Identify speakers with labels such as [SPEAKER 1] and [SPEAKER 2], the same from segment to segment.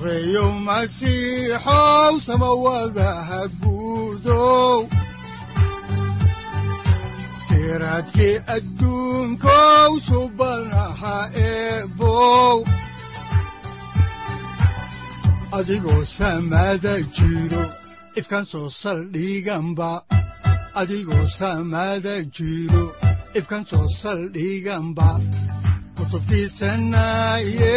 [SPEAKER 1] sareyow masiixow samawadaha guudow siraadkii adduunkow subanaha adigoo ifkaan soo saldhiganba adigoo kutubtiisanaye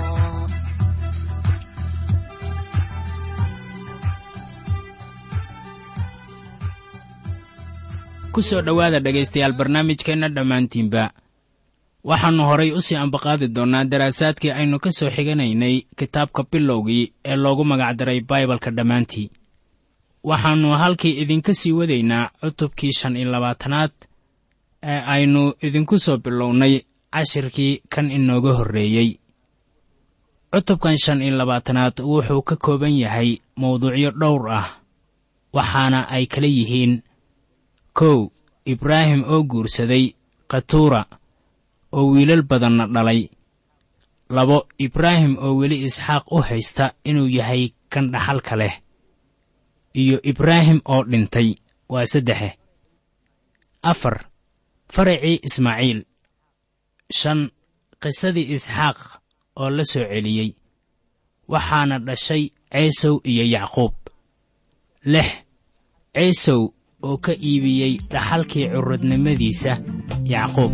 [SPEAKER 2] ku soo dhowaada dhegaystayaal barnaamijkeenna dhammaantiinba. Waxaannu horay u sii ambaqaadi doonnaa daraasaadkii aynu ka soo xiganaynay kitaabka bilowgii ee loogu magacdaray baibalka dhammaantii. Waxaannu halkii idinka sii wadaynaa cutubkii shan iyo labaatanaad ee aynu idinku soo bilownay cashirkii kan inooga horreeyey. Cutubkan shan iyo labaatanaad wuxuu ka kooban yahay mawduucyo dhowr ah waxaana ay kala yihiin kow ibraahim oo guursaday khatuura oo wiilal badanna dhalay. Labo ibraahim oo weli isxaaq u haysta inuu yahay kan dhaxalka leh. Iyo ibraahim oo dhintay waa saddexe. Afar faracii ismaaciil. Shan qisadii isxaaq oo la soo celiyey waxaana dhashay ceesow iyo yacquub. Lix ceesow oo ka iibiyey dhaxalkii curradnimadiisa yacquub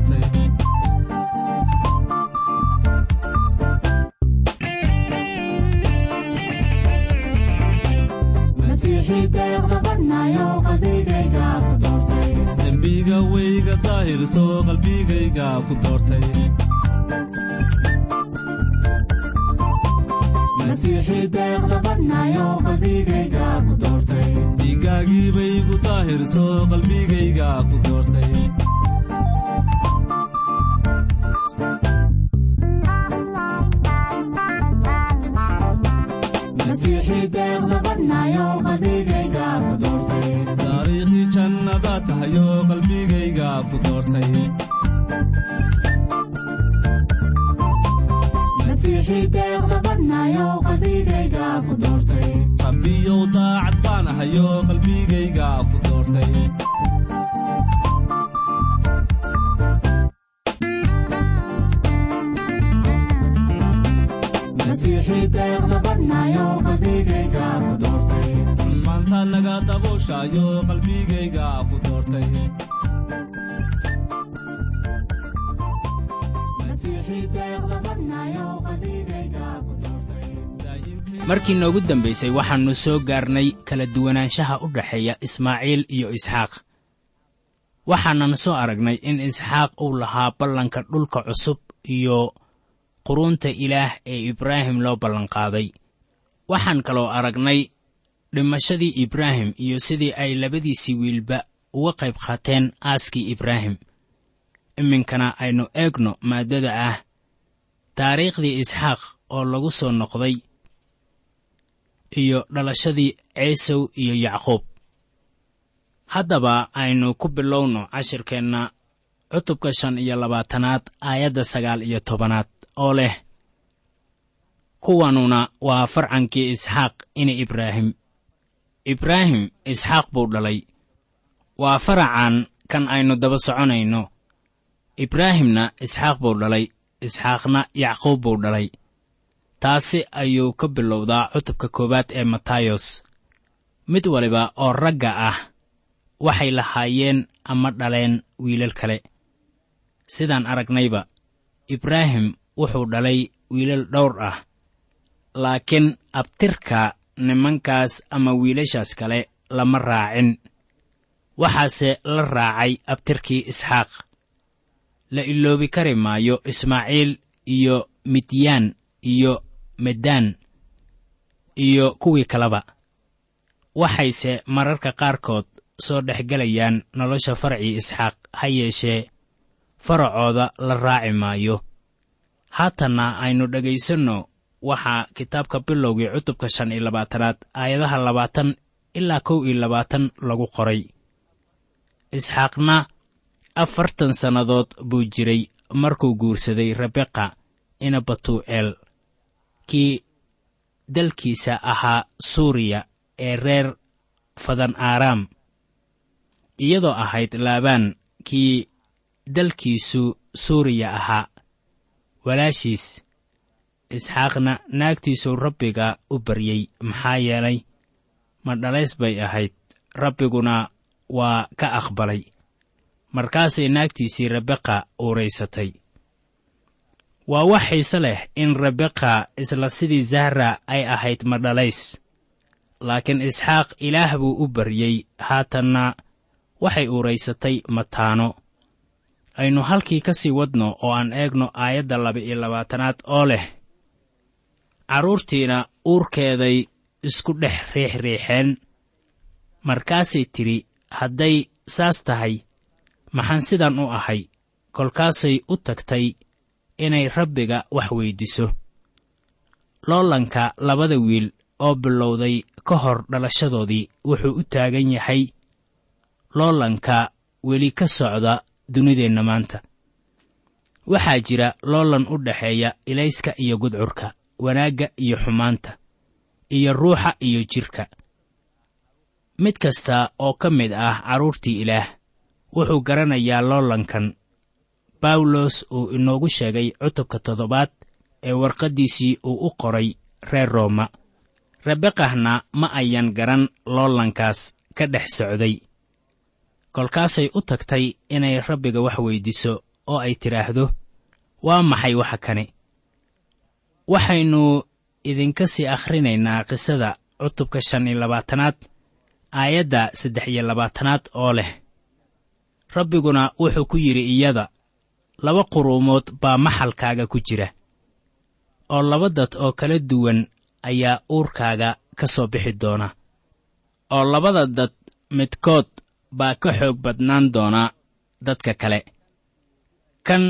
[SPEAKER 3] daahirso qalbigayga ku doortay. Dhiiggaagii baygu daahirso qalbigayga ku doortay qalbigayga ku doortay
[SPEAKER 2] markii noogu dambaysay waxaannu soo gaarnay kala duwanaanshaha u dhexeeya ismaaciil iyo isxaaq. Waxaanan soo aragnay in isxaaq uu lahaa ballanka dhulka cusub iyo quruunta ilaah ee ibraahim loo ballanqaaday waxaan kaloo aragnay dhimashadii ibraahim iyo sidii ay labadiisii wiilba uga qayb qaateen aaskii ibraahim. Iminkana aynu eegno maaddada ah taariikhdii isxaaq oo lagu soo noqday iyo dhalashadii ciisow iyo yacquub. Haddaba aynu ku bilowno cashirkeenna cutubka shan iyo labaatanaad aayadda sagaal iyo tobanaad oo leh kuwanuna waa farcankii isxaaq ina ibraahim ibraahim isxaaq buu dhalay. Waa faracan kan aynu daba soconayno. Ibraahimna isxaaq buu dhalay isxaaqna yacquub buu dhalay. Taasi ayuu ka bilowdaa cutubka koowaad ee matayos. Mid waliba oo ragga ah waxay lahaayeen ama dhaleen wiilal kale. Sidaan aragnayba ibraahim wuxuu dhalay wiilal dhowr ah laakiin abtirka nimankaas ama wiilashaas kale lama raacin. Waxaase la raacay abtirkii isxaaq. La iloobi kari maayo ismaaciil iyo midyaan iyo medaan iyo kuwii kaleba waxayse mararka qaarkood soo dhex gelayaan nolosha faracii isxaaq ha yeeshee faracooda la raaci maayo. Haatanna aynu dhegaysanno waxaa kitaabka bilowgii cutubka shan iyo labaatanaad aayadaha labaatan ilaa kow iyo labaatan lagu qoray. Isxaaqna afartan sannadood buu jiray markuu guursaday rebeqa ina batuu'eel kii dalkiisa ahaa suuriya ee reer fadan aaraam iyadoo ahayd laabaan kii dalkiisu suuriya ahaa. Walaashiis isxaaqna naagtiisuu rabbiga u baryey maxaa yeelay ma dhalays bay ahayd. Rabbiguna waa ka aqbalay. Markaasay naagtiisii rebeqa uuraysatay. Waa wax xiise leh in rebeqa isla sidii zahra ay ahayd ma dhalays. Laakiin isxaaq ilaah buu u baryey haatanna waxay uuraysatay mataano aynu halkii ka sii wadno oo aan eegno aayadda laba-iyo labaatanaad oo leh carruurtiina uurkeeday isku dhex riixriixeen markaasay tidhi hadday saas tahay maxaan sidan u ahay? Kolkaasay u tagtay inay rabbiga wax weyddiso loolanka labada wiil oo bilowday ka hor dhalashadoodii wuxuu u taagan yahay. Loolanka weli ka socda dunideenna maanta. Waxaa jira loolan u dhexeeya ilayska iyo gudcurka wanaagga iyo xumaanta iyo ruuxa iyo jidhka mid kasta oo ka mid ah carruurtii ilaah wuxuu garanayaa loolankan. Bawlos uu inoogu sheegay cutubka toddobaad ee warqaddiisii uu u qoray reer rooma. Rebeqahna ma ayan garan loolankaas ka dhex socday. Kolkaasay u tagtay inay rabbiga wax weyddiso oo ay tidhaahdo waa maxay waxa kani waxaynu idinka sii akhrinaynaa qisada cutubka shan iyo labaatanaad aayadda saddex iyo labaatanaad oo leh rabbiguna wuxuu ku yidhi iyada laba quruumood baa maxalkaaga ku jira oo laba dad oo kala duwan ayaa uurkaaga ka soo bixi doona oo labada dad midkood baa ka xoog badnaan doona dadka kale. Kan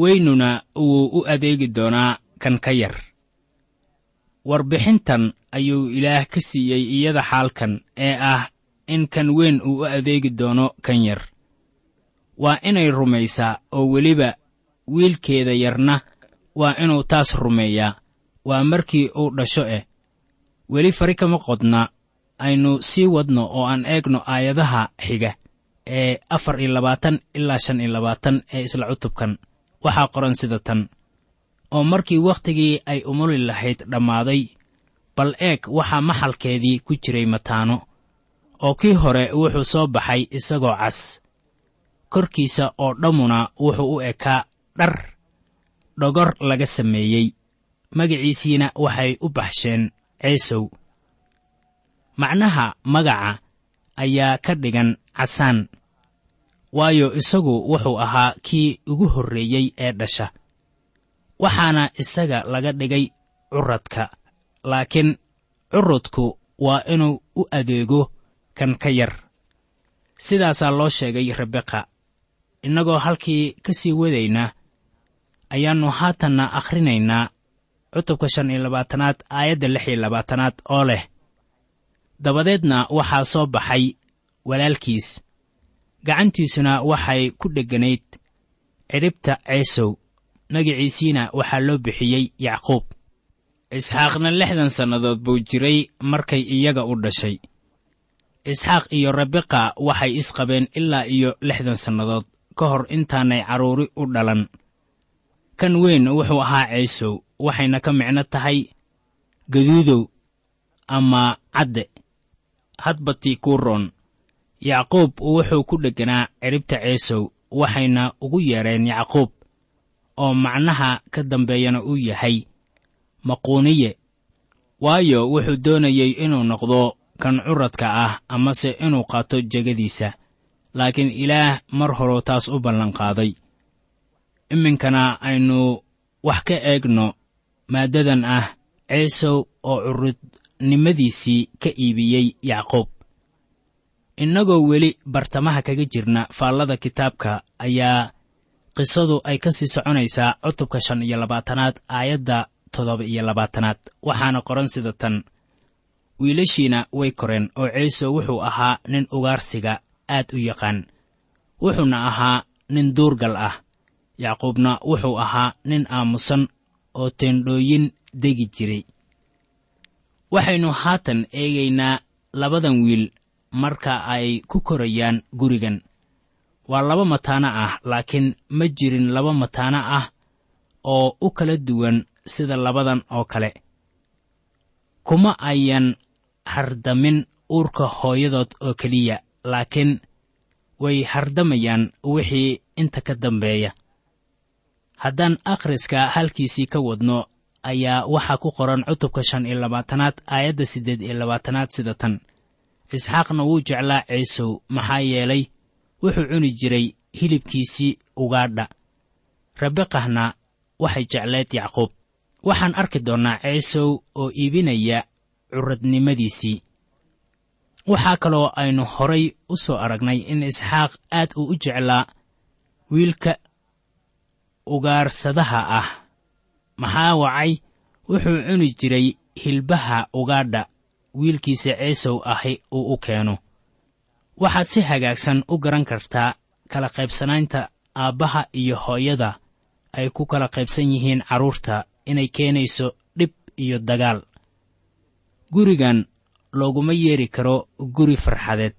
[SPEAKER 2] weynuna wuu u adeegi doonaa kan ka yar. Warbixintan ayuu ilaah ka siiyey iyada xaalkan ee ah in kan weyn uu u adeegi doono kan yar. Waa inay rumaysaa oo weliba wiilkeeda yarna waa inuu taas rumeeyaa. Waa markii uu dhasho eh. Weli fari kama qodna aynu sii wadno oo aan eegno aayadaha xiga ee afar iyo labaatan ilaa shan iyo labaatan ee isla cutubkan. Waxaa qoran sida tan oo markii wakhtigii ay umuli lahayd dhammaaday. Bal eeg waxaa maxalkeedii ku jiray mataano oo kii hore wuxuu soo baxay isagoo cas. Korkiisa oo dhammuna wuxuu u ekaa dhar dhogor laga sameeyey. Magiciisiina waxay u baxsheen ceesow. Macnaha magaca ayaa ka dhigan casaan waayo isagu wuxuu ahaa kii ugu horreeyey ee dhasha waxaana isaga laga dhigay curadka laakiin curudku waa inuu u adeego kan ka yar. Sidaasaa loo sheegay rebeqa innagoo halkii ka sii wadayna ayaannu haatanna akhrinaynaa cutubka shan iyo labaatanaad aayadda lix iyo labaatanaad oo leh. Dabadeedna waxaa soo baxay walaalkiis. Gacantiisuna waxay ku dhegganayd cidhibta ceesow magiciisiina waxaa loo bixiyey yacquub. Isxaaqna lixdan sannadood buu jiray markay iyaga u dhashay. Isxaaq iyo rebeqa waxay isqabeen ilaa iyo lixdan sannadood ka hor intaanay carruuri u dhalan. Kan weyn wuxuu ahaa ceesow waxayna ka micno tahay gaduudow ama cadde. Hadbatii kuu roon. Yacquub wuxuu ku dhegganaa cidhibta ceesow waxayna ugu yeedheen yacquub oo macnaha ka dambeeyana uu yahay maquuniye. Waayo wuxuu doonayey inuu noqdo kan curadka ah amase inuu qaato jegadiisa laakiin ilaah mar horuu taas u ballanqaaday. Iminkana aynu wax ka eegno maaddadan ah ceesow oo curudnimadiisii ka iibiyey yacquub innagoo weli bartamaha kaga jirna faallada kitaabka ayaa qisadu ay ka sii soconaysaa cutubka shan iyo labaatanaad aayadda toddoba iyo labaatanaad. Waxaana qoran sida tan. Wiilashiina way koreen oo ciise wuxuu ahaa nin ugaarsiga aad u yaqaan. Wuxuuna ahaa nin duurgal ah. Yacquubna wuxuu ahaa nin aamusan oo teendhooyin degi jiray. Waxaynu haatan eegaynaa labadan wiil marka ay ku korayaan gurigan waa laba mataano ah laakiin ma jirin laba mataano ah oo u kala duwan sida labadan oo kale. Kuma ayan hardamin uurka hooyadood oo keliya laakiin way hardamayaan wixii inta ka dambeeya. Haddaan akhriska halkiisii ka wadno ayaa waxaa ku qoran cutubka shan iyo labaatanaad aayadda siddeed iyo labaatanaad sida tan. Isxaaqna wuu jeclaa ciisow maxaa yeelay wuxuu cuni jiray hilibkiisii ugaadha. Rabeqahna waxay jeclayd yacquub. Waxaan arki doonnaa ciisow oo iibinaya curadnimadiisii waxaa kaloo aynu horay u soo aragnay in isxaaq aad uu u jeclaa wiilka ugaarsadaha ah. Maxaa wacay? Wuxuu cuni jiray hilbaha ugaadha. Wiilkiisa ciisow ahi uu u keeno waxaad si hagaagsan u garan kartaa kala qaybsanaynta aabbaha iyo hooyada. Ay ku kala qaybsan yihiin carruurta inay keenayso dhib iyo dagaal. Gurigan looguma yeeri karo guri farxadeed.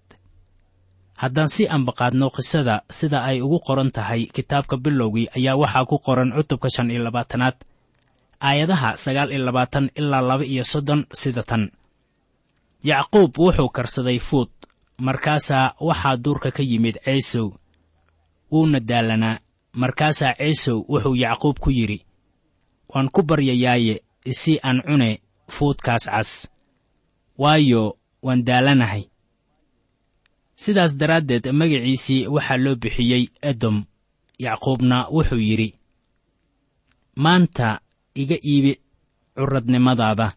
[SPEAKER 2] Haddaan si ambaqaadno qisada sida ay ugu qoran tahay kitaabka bilowgii ayaa waxaa ku qoran cutubka shan iyo labaatanaad aayadaha sagaal iyo labaatan ilaa laba iyo soddon sida tan. Yacquub wuxuu karsaday fuud markaasaa waxaa duurka ka yimid ciisow wuuna daalanaa markaasaa ciisow wuxuu yacquub ku yidhi waan ku baryayaaye isii aan cune fuudkaas cas. Waayo waan daalanahay. Sidaas daraaddeed magaciisii waxaa loo bixiyey edom. Yacquubna wuxuu yidhi maanta iga iibi curadnimadaada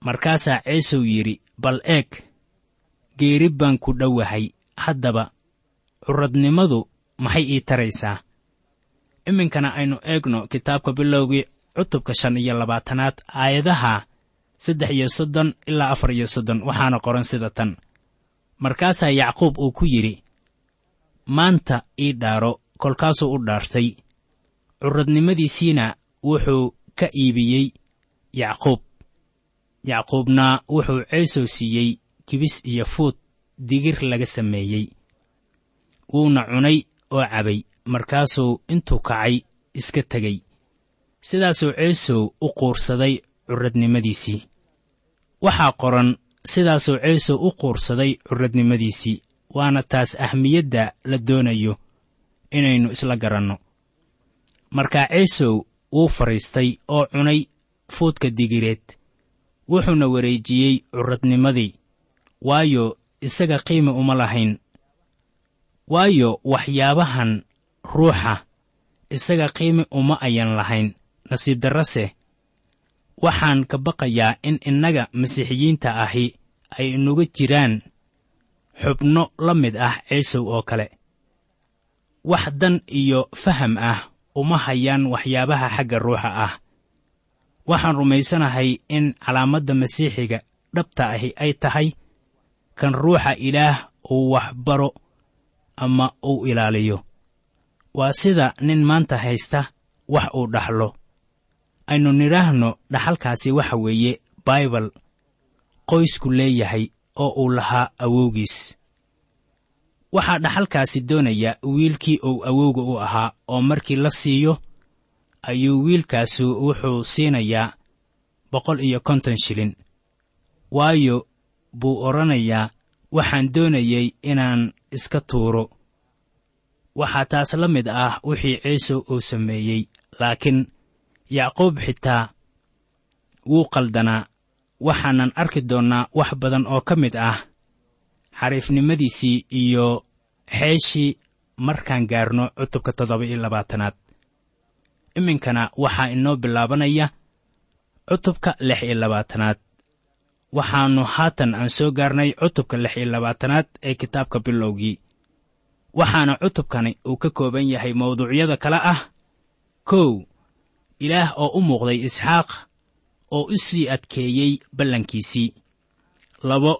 [SPEAKER 2] markaasaa ciisow yidhi bal eeg geeri baan ku dhowahay. Haddaba curadnimadu maxay ii taraysaa? Iminkana aynu eegno kitaabka bilowgii cutubka shan iyo labaatanaad aayadaha saddex iyo soddon ilaa afar iyo soddon. Waxaana qoran sida tan. Markaasaa yacquub uu ku yidhi maanta ii dhaaro kolkaasuu u dhaartay. Curadnimadiisiina wuxuu ka iibiyey yacquub. Yacquubna wuxuu ciisow siiyey kibis iyo fuud digir laga sameeyey. Wuuna cunay oo cabay markaasuu intuu kacay iska tegey sidaasuu ciisow u quursaday curadnimadiisii waxaa qoran sidaasuu ciisow u quursaday curadnimadiisii waana taas ahmiyadda la doonayo inaynu isla garanno. Markaa ciisow wuu fadhiistay oo cunay fuudka digireed wuxuuna wareejiyey curadnimadii waayo isaga qiimi uma lahayn. Waayo waxyaabahan ruuxa isaga qiimi uma ayan lahayn. Nasiib darrase waxaan ka baqayaa in innaga masiixiyiinta ahi ay inuga jiraan xubno la mid ah ciisow oo kale. Wax dan iyo faham ah uma hayaan waxyaabaha xagga ruuxa ah. Waxaan rumaysanahay in calaamadda masiixiga dhabta ahi ay tahay kan ruuxa ilaah uu wax baro ama uu ilaaliyo. Waa sida nin maanta haysta wax uu dhaxlo. Aynu nidhaahno dhaxalkaasi waxa weeye baibal qoysku leeyahay oo uu lahaa awowgiis waxaa dhaxalkaasi doonaya wiilkii uu awowga u ahaa oo markii la siiyo ayuu wiilkaasu wuxuu siinayaa boqol iyo konton shilin. Waayo buu odhanayaa waxaan doonayey inaan iska tuuro. Waxaa taas la mid ah wixii ciisow uu sameeyey laakiin yacquub xitaa wuu qaldanaa. Waxaanan arki doonnaa wax badan oo ka mid ah xariifnimadiisii iyo xeeshii markaan gaarno cutubka toddoba iyo labaatanaad. Iminkana waxaa inoo bilaabanaya cutubka lix iyo labaatanaad waxaannu haatan aan soo gaarnay cutubka lix iyo labaatanaad ee kitaabka bilowgii. Waxaana cutubkani uu ka kooban yahay mawduucyada kale ah. Kow ilaah oo u muuqday isxaaq oo u sii adkeeyey ballankiisii. Labo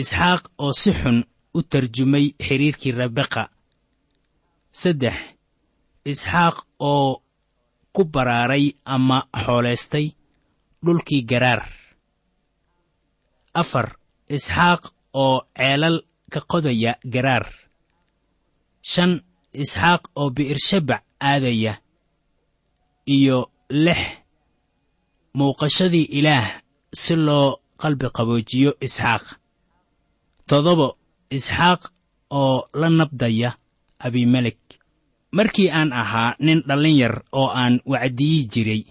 [SPEAKER 2] isxaaq oo si xun u tarjumay xidhiirkii rabeqa saddex isxaaq oo ku baraaray ama xoolaystay dhulkii garaar afar isxaaq oo ceelal ka qodaya garaar. Shan isxaaq oo bi'irshabac aadaya. Iyo lix muuqashadii ilaah si loo qalbi qaboojiyo isxaaq. Toddoba isxaaq oo la nabdaya abimelek markii aan ahaa nin dhallin yar oo aan wacdiyi jiray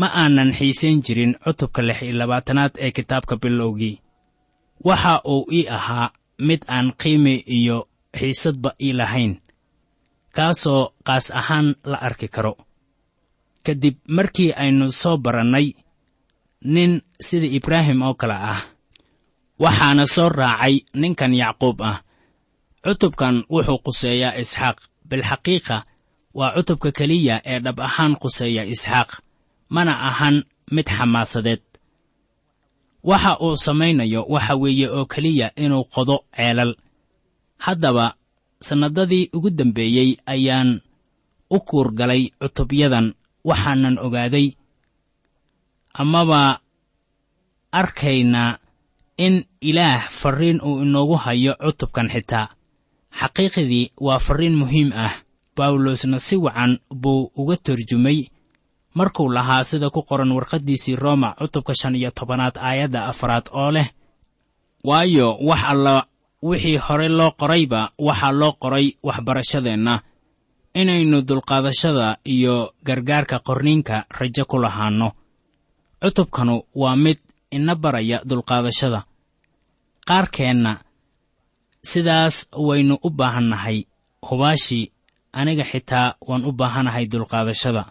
[SPEAKER 2] ma aanan xiisayn jirin cutubka lix iyo labaatanaad ee kitaabka bilowgii. Waxa uu ii ahaa mid aan qiimi iyo xiisadba ii lahayn kaasoo qaas ahaan la arki karo. Ka dib markii aynu soo barannay nin sida ibraahim oo kale ah waxaana soo raacay ninkan yacquub ah. Cutubkan wuxuu quseeyaa isxaaq bilxaqiiqa waa cutubka keliya ee dhab ahaan quseeya isxaaq mana ahan mid xamaasadeed. Waxa uu samaynayo waxa weeye oo keliya inuu qodo ceelal. Haddaba sannadadii ugu dambeeyey ayaan u kuurgalay cutubyadan waxaanan ogaaday amaba arkaynaa in ilaah farriin uu inoogu hayo cutubkan xitaa. Xaqiiqdii waa farriin muhiim ah bawlosna si wacan buu uga turjumay markuu lahaa sida ku qoran warqaddiisii rooma cutubka shan iyo tobanaad aayadda afraad oo leh waayo wax alla wixii hore loo qorayba waxaa loo qoray waxbarashadeenna. Inaynu dulqaadashada iyo gargaarka qorniinka rajo ku lahaanno. Cutubkanu waa mid ina baraya dulqaadashada. Qaarkeenna sidaas waynu u baahannahay hubaashii aniga xitaa waan u baahanahay dulqaadashada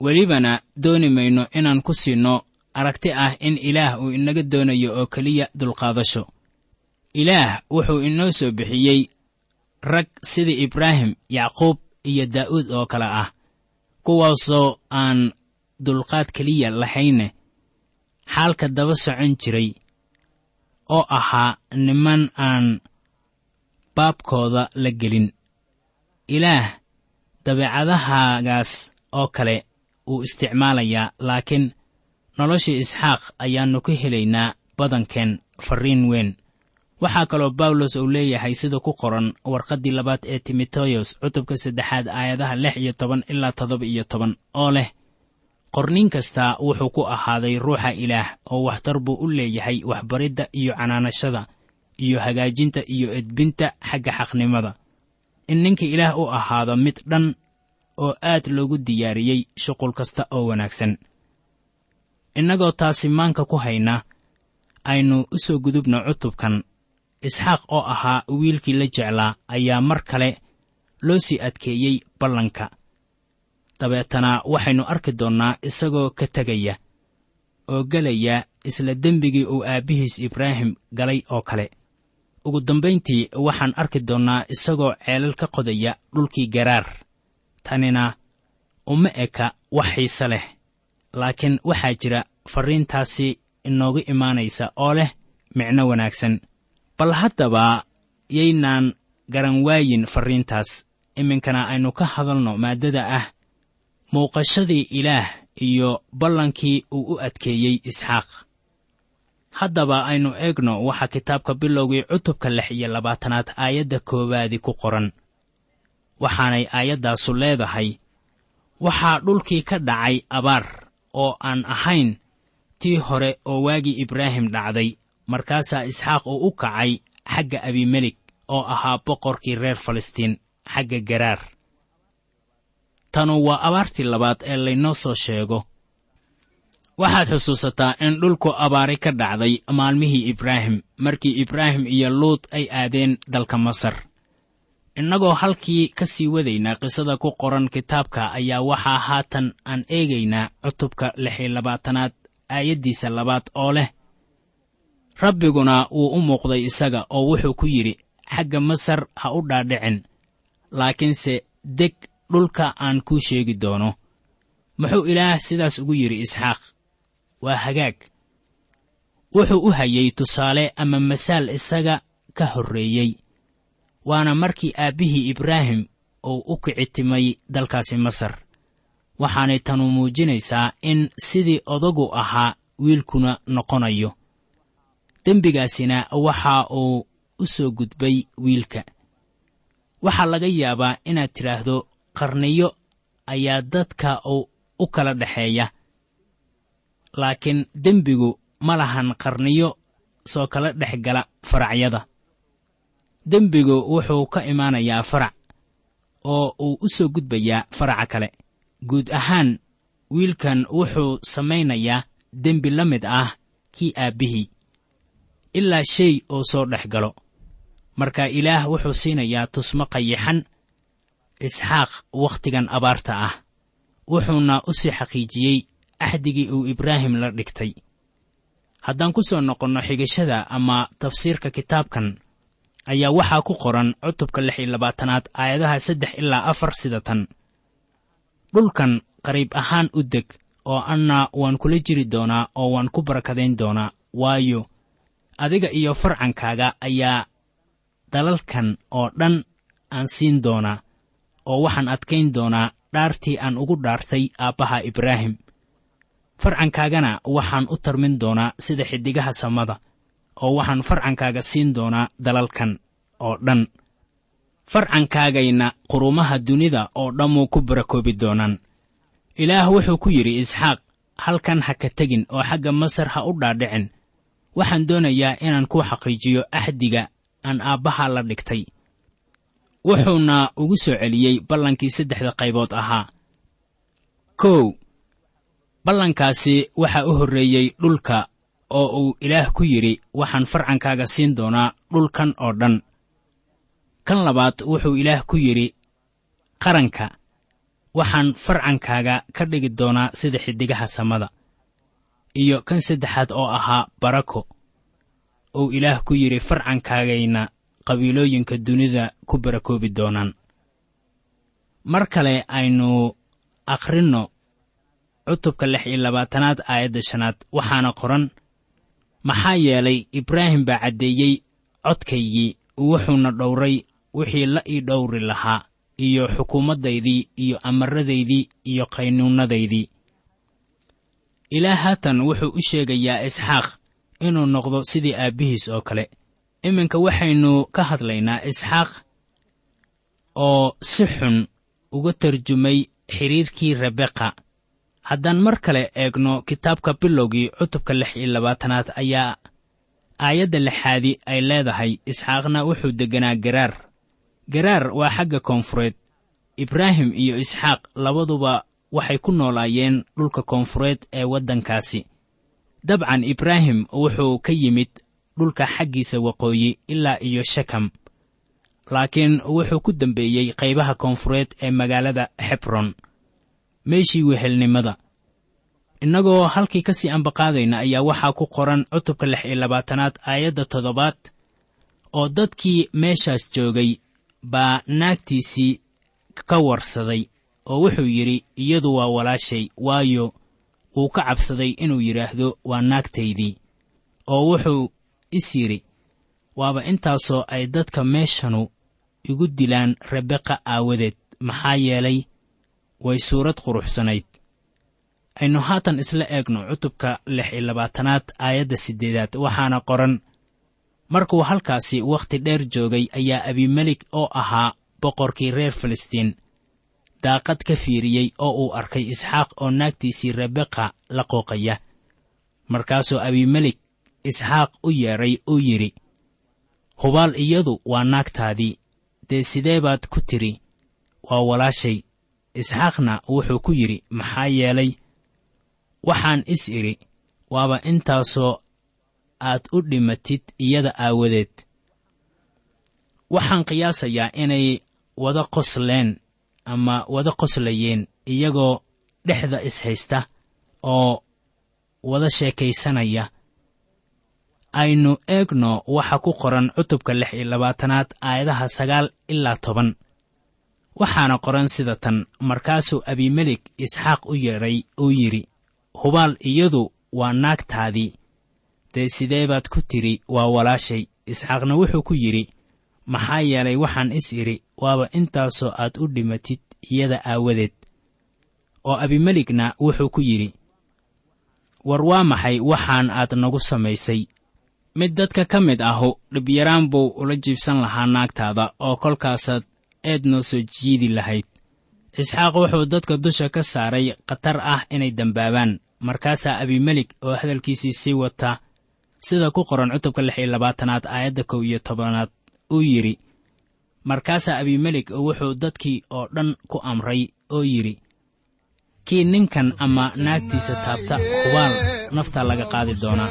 [SPEAKER 2] welibana dooni mayno inaan ku siinno aragti ah in ilaah uu inaga doonayo oo keliya dulqaadasho. Ilaah wuxuu inoo soo bixiyey rag sida ibraahim yacquub iyo daa'uud oo kale ah kuwaasoo aan dulqaad keliya lahayne xaalka daba socon jiray oo ahaa niman aan baabkooda la gelin. Ilaah dabeecadahaagaas oo kale uu isticmaalayaa laakiin nolosha isxaaq ayaannu ka helaynaa badankeen farriin weyn. Waxaa kaloo bawlos uu leeyahay sida ku qoran warqaddii labaad ee timoteyos cutubka saddexaad aayadaha lix iyo toban ilaa toddoba iyo toban oo leh qorniin kastaa wuxuu ku ahaaday ruuxa ilaah oo waxtar buu u leeyahay waxbaridda iyo canaanashada iyo hagaajinta iyo edbinta xagga xaqnimada. In ninka ilaah u ahaado mid dhan oo aad loogu diyaariyey shuqul kasta oo wanaagsan. Innagoo taasi maanka ku hayna aynu u soo gudubno cutubkan. Isxaaq oo ahaa wiilkii la jeclaa ayaa mar kale loo sii adkeeyey ballanka. Dabeetana waxaynu arki doonnaa isagoo ka tegaya oo gelaya isla dembigii uu aabbihiis ibraahim galay oo kale. Ugu dambayntii waxaan arki doonnaa isagoo ceelal ka qodaya dhulkii garaar tanina uma eka wax xiise leh. Laakiin waxaa jira farriintaasi inoogu imaanaysa oo leh micno wanaagsan. Bal haddaba yaynaan garan waayin farriintaas iminkana aynu ka hadalno maaddada ah muuqashadii ilaah iyo ballankii uu u adkeeyey isxaaq. Haddaba aynu eegno waxaa kitaabka bilowgii cutubka lix iyo labaatanaad aayadda koowaadi ku qoran waxaanay aayaddaasu leedahay waxaa dhulkii ka dhacay abaar oo aan ahayn tii hore oo waagii ibraahim dhacday. Markaasaa isxaaq uu u kacay xagga abimelik oo ahaa boqorkii reer falastiin xagga garaar tanu waa abaartii labaad ee laynoo soo sheego. Waxaad xusuusataa in dhulku abaari ka dhacday maalmihii ibraahim markii ibraahim iyo luud ay aadeen dalka masar innagoo halkii ka sii wadaynaa qisada ku qoran kitaabka ayaa waxaa haatan aan eegaynaa cutubka lix iyo labaatanaad aayaddiisa labaad oo leh rabbiguna wuu u muuqday isaga oo wuxuu ku yidhi xagga masar ha u dhaadhicin laakiinse deg dhulka aan kuu sheegi doono muxuu ilaah sidaas ugu yidhi isxaaq waa hagaag. Wuxuu u hayey tusaale ama masaal isaga ka horreeyey waana markii aabbihii ibraahim uu u kicitimay dalkaasi masar. Waxaanay tanu muujinaysaa in sidii odagu ahaa wiilkuna noqonayo. Dembigaasina waxa uu u soo gudbay wiilka. Waxaa laga yaabaa inaad tidhaahdo qarniyo ayaa dadka uu u kala dhexeeya laakiin dembigu ma lahan qarniyo soo kala dhex gala faracyada dembigu wuxuu ka imaanayaa farac oo uu u soo gudbayaa faraca kale. Guud ahaan wiilkan wuxuu samaynayaa dembi la mid ah kii aabbihii ilaa shay oo soo dhex galo. Marka ilaah wuxuu siinayaa tusmo qayixan isxaaq wakhtigan abaarta ah wuxuuna u sii xaqiijiyey axdigii uu ibraahim la dhigtay. Haddaan ku soo noqonno xigashada ama tafsiirka kitaabkan ayaa waxaa ku qoran cutubka lix iyo labaatanaad aayadaha saddex ilaa afar sida tan. Dhulkan qariib ahaan u deg oo anna waan kula jiri doonaa oo waan ku barakadayn doonaa. Waayo adiga iyo farcankaaga ayaa dalalkan oo dhan aan siin doonaa oo waxaan adkayn doonaa dhaartii aan ugu dhaartay aabbaha ibraahim. Farcankaagana waxaan u tarmin doonaa sida xiddigaha samada oo waxaan farcankaaga siin doonaa dalalkan oo dhan. Farcankaagayna qurumaha dunida oo dhammuu ku barakoobi doonaan. Ilaah wuxuu ku yidhi isxaaq halkan ha ka tegin oo xagga masar ha u dhaadhicin. Waxaan doonayaa inaan ku xaqiijiyo axdiga aan aabbaha la dhigtay. Wuxuuna ugu soo celiyey ballankii saddexda qaybood ahaa. Kow ballankaasi waxaa u horreeyey dhulka oo uu ilaah ku yidhi waxaan farcankaaga siin doonaa dhulkan oo dhan. Kan labaad wuxuu ilaah ku yidhi qaranka waxaan farcankaaga ka dhigi doonaa sida xiddigaha samada. Iyo kan saddexaad oo ahaa barako uu ilaah ku yidhi farcankaagayna qabiilooyinka dunida ku barakoobi doonaan. Mar kale aynu akhrinno cutubka lix iyo labaatanaad aayadda shanaad waxaana qoran maxaa yeelay ibraahim baa caddeeyey codkaygii wuxuuna dhowray wixii la ii dhowri lahaa iyo xukuumaddaydii iyo amaradaydii iyo qaynuunnadaydii ilaah haatan wuxuu u sheegayaa isxaaq inuu noqdo sidii aabbihiis oo kale. Iminka waxaynu ka hadlaynaa isxaaq oo si xun uga tarjumay xidhiirkii rebeqa haddaan mar kale eegno kitaabka bilowgii cutubka lix iyo labaatanaad ayaa aayadda lixaadi ay leedahay isxaaqna wuxuu degganaa garaar garaar waa xagga koonfureed. Ibraahim iyo isxaaq labaduba waxay ku noolaayeen dhulka koonfureed ee waddankaasi. Dabcan ibraahim wuxuu ka yimid dhulka xaggiisa waqooyi ilaa iyo shekam laakiin wuxuu ku dembeeyey qaybaha koonfureed ee magaalada xebron meeshii wehelnimada. Innagoo halkii ka sii ambaqaadayna ayaa waxaa ku qoran cutubka lix iyo labaatanaad aayadda toddobaad oo dadkii meeshaas joogay baa naagtiisii ka warsaday oo wuxuu yidhi iyadu waa walaashay waayo wuu ka cabsaday inuu yidhaahdo waa naagtaydii oo wuxuu is yidhi waaba intaasoo ay dadka meeshanu igu dilaan rebeqa aawadeed maxaa yeelay way suurad quruxsanayd. Aynu haatan isla eegno cutubka lix iyo labaatanaad aayadda siddeedaad waxaana qoran markuu halkaasi wakhti dheer joogay ayaa abimelik oo ahaa boqorkii reer filistiin. Daaqad ka fiiriyey oo uu arkay isxaaq oo naagtiisii rebeqa la qooqaya. Markaasuu abimelik isxaaq u yeedhay uu yidhi hubaal iyadu waa naagtaadii dee sidee baad ku tidhi? Waa walaashay isxaaqna wuxuu ku yidhi maxaa yeelay? Waxaan is idhi waaba intaasoo aad u dhimatid iyada aawadeed. Waxaan qiyaasayaa inay wada qosleen ama wada qoslayeen iyagoo dhexda ishaysta oo wada sheekaysanaya. Aynu eegno waxa ku qoran cutubka lix iyo labaatanaad aayadaha sagaal ilaa toban waxaana qoran sida tan markaasuu abimelik isxaaq u yeedhay uu yidhi hubaal iyadu waa naagtaadii. Dee sidee baad ku tidhi waa walaashay. Isxaaqna wuxuu ku yidhi maxaa yeelay waxaan is idhi waaba intaasoo aad u dhimatid iyada aawadeed. Oo abimelikna wuxuu ku yidhi war waa maxay waxaan aad nagu samaysay? Mid dadka ka mid ahu dhibyaraan buu ula jiibsan lahaa naagtaada oo kolkaasaad eed noo soo jiidi lahayd. Isxaaq wuxuu dadka dusha ka saaray khatar ah inay dembaabaan markaasaa abimelik oo hadalkiisii sii wata sida ku qoran cutubka lix iyo labaatanaad aayadda kow iyo tobanaad uu yidhi markaasaa abimelik wuxuu dadkii oo dhan ku amray oo yidhi kii ninkan ama naagtiisa taabta hubaal naftaa laga qaadi doonaa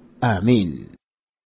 [SPEAKER 4] aamiin